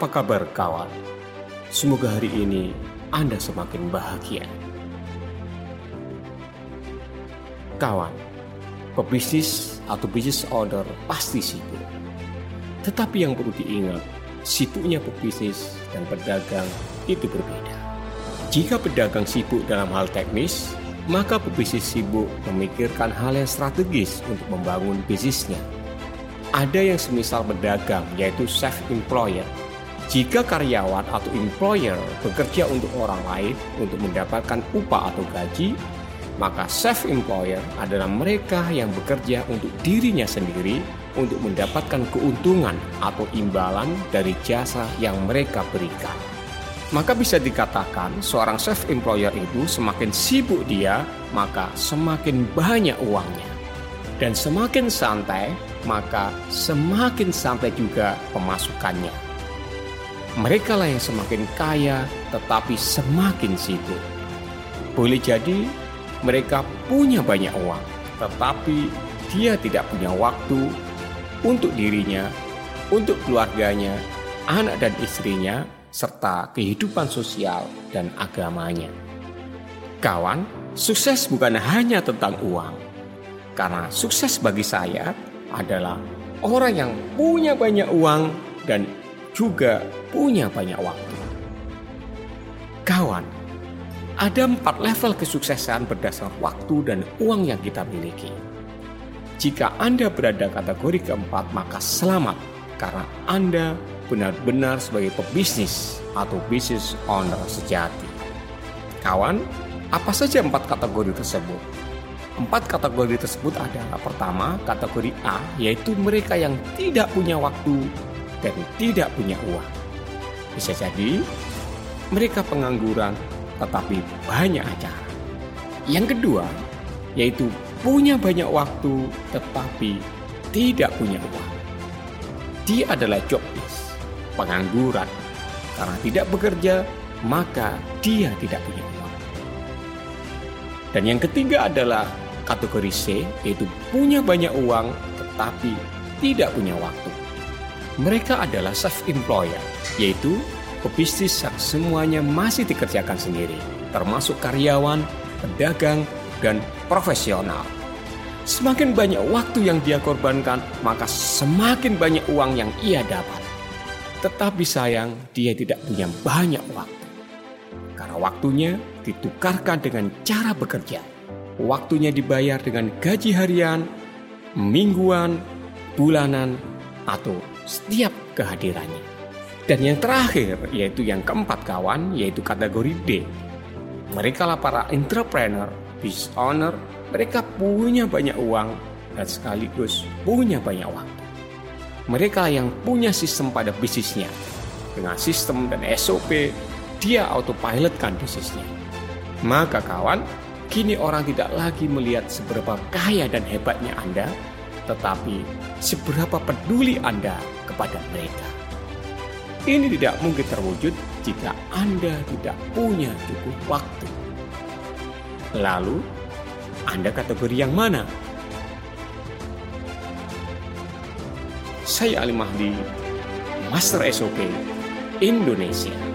Apa kabar kawan? Semoga hari ini Anda semakin bahagia. Kawan, pebisnis atau business owner pasti sibuk. Tetapi yang perlu diingat, sibuknya pebisnis dan pedagang itu berbeda. Jika pedagang sibuk dalam hal teknis, maka pebisnis sibuk memikirkan hal yang strategis untuk membangun bisnisnya. Ada yang semisal pedagang, yaitu self-employer, jika karyawan atau employer bekerja untuk orang lain untuk mendapatkan upah atau gaji, maka self-employer adalah mereka yang bekerja untuk dirinya sendiri untuk mendapatkan keuntungan atau imbalan dari jasa yang mereka berikan. Maka bisa dikatakan seorang self-employer itu semakin sibuk dia, maka semakin banyak uangnya. Dan semakin santai, maka semakin santai juga pemasukannya. Mereka lah yang semakin kaya tetapi semakin sibuk. Boleh jadi mereka punya banyak uang, tetapi dia tidak punya waktu untuk dirinya, untuk keluarganya, anak dan istrinya, serta kehidupan sosial dan agamanya. Kawan, sukses bukan hanya tentang uang, karena sukses bagi saya adalah orang yang punya banyak uang dan juga punya banyak waktu. Kawan, ada empat level kesuksesan berdasar waktu dan uang yang kita miliki. Jika Anda berada kategori keempat, maka selamat karena Anda benar-benar sebagai pebisnis atau business owner sejati. Kawan, apa saja empat kategori tersebut? Empat kategori tersebut adalah pertama kategori A, yaitu mereka yang tidak punya waktu dan tidak punya uang. Bisa jadi mereka pengangguran tetapi banyak acara. Yang kedua, yaitu punya banyak waktu tetapi tidak punya uang. Dia adalah jobless, pengangguran. Karena tidak bekerja, maka dia tidak punya uang. Dan yang ketiga adalah kategori C, yaitu punya banyak uang tetapi tidak punya waktu. Mereka adalah self-employer, yaitu pebisnis yang semuanya masih dikerjakan sendiri, termasuk karyawan, pedagang, dan profesional. Semakin banyak waktu yang dia korbankan, maka semakin banyak uang yang ia dapat. Tetapi sayang, dia tidak punya banyak waktu. Karena waktunya ditukarkan dengan cara bekerja. Waktunya dibayar dengan gaji harian, mingguan, bulanan, atau setiap kehadirannya. Dan yang terakhir, yaitu yang keempat kawan, yaitu kategori D. Mereka lah para entrepreneur, business owner, mereka punya banyak uang dan sekaligus punya banyak waktu. Mereka yang punya sistem pada bisnisnya. Dengan sistem dan SOP, dia autopilotkan bisnisnya. Maka kawan, kini orang tidak lagi melihat seberapa kaya dan hebatnya Anda, tetapi seberapa peduli Anda kepada mereka. Ini tidak mungkin terwujud jika Anda tidak punya cukup waktu. Lalu, Anda kategori yang mana? Saya Ali Mahdi, Master SOP Indonesia.